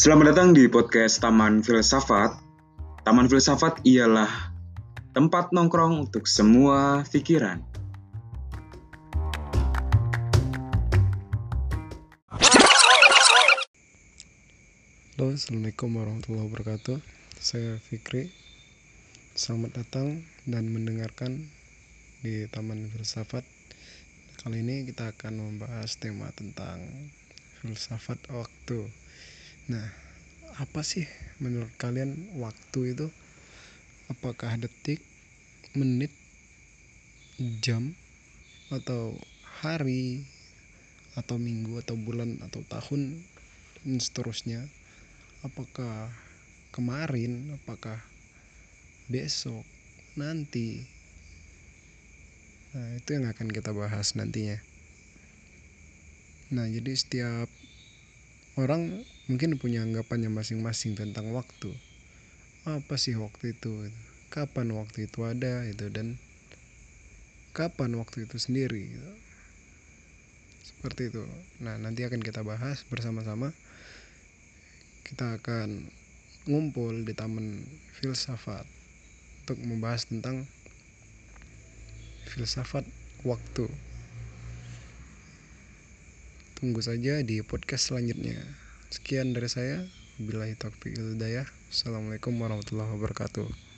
Selamat datang di podcast Taman Filsafat. Taman Filsafat ialah tempat nongkrong untuk semua pikiran. Halo, Assalamualaikum warahmatullahi wabarakatuh. Saya Fikri. Selamat datang dan mendengarkan di Taman Filsafat. Kali ini kita akan membahas tema tentang filsafat waktu. Nah, apa sih menurut kalian waktu itu? Apakah detik, menit, jam, atau hari, atau minggu, atau bulan, atau tahun, dan seterusnya? Apakah kemarin, apakah besok, nanti? Nah, itu yang akan kita bahas nantinya. Nah, jadi setiap orang mungkin punya anggapannya masing-masing tentang waktu. Apa sih waktu itu? Kapan waktu itu ada itu dan kapan waktu itu sendiri gitu. Seperti itu. Nah, nanti akan kita bahas bersama-sama. Kita akan ngumpul di Taman Filsafat untuk membahas tentang filsafat waktu. Tunggu saja di podcast selanjutnya. Sekian dari saya. Billahi taufiq. Assalamualaikum warahmatullahi wabarakatuh.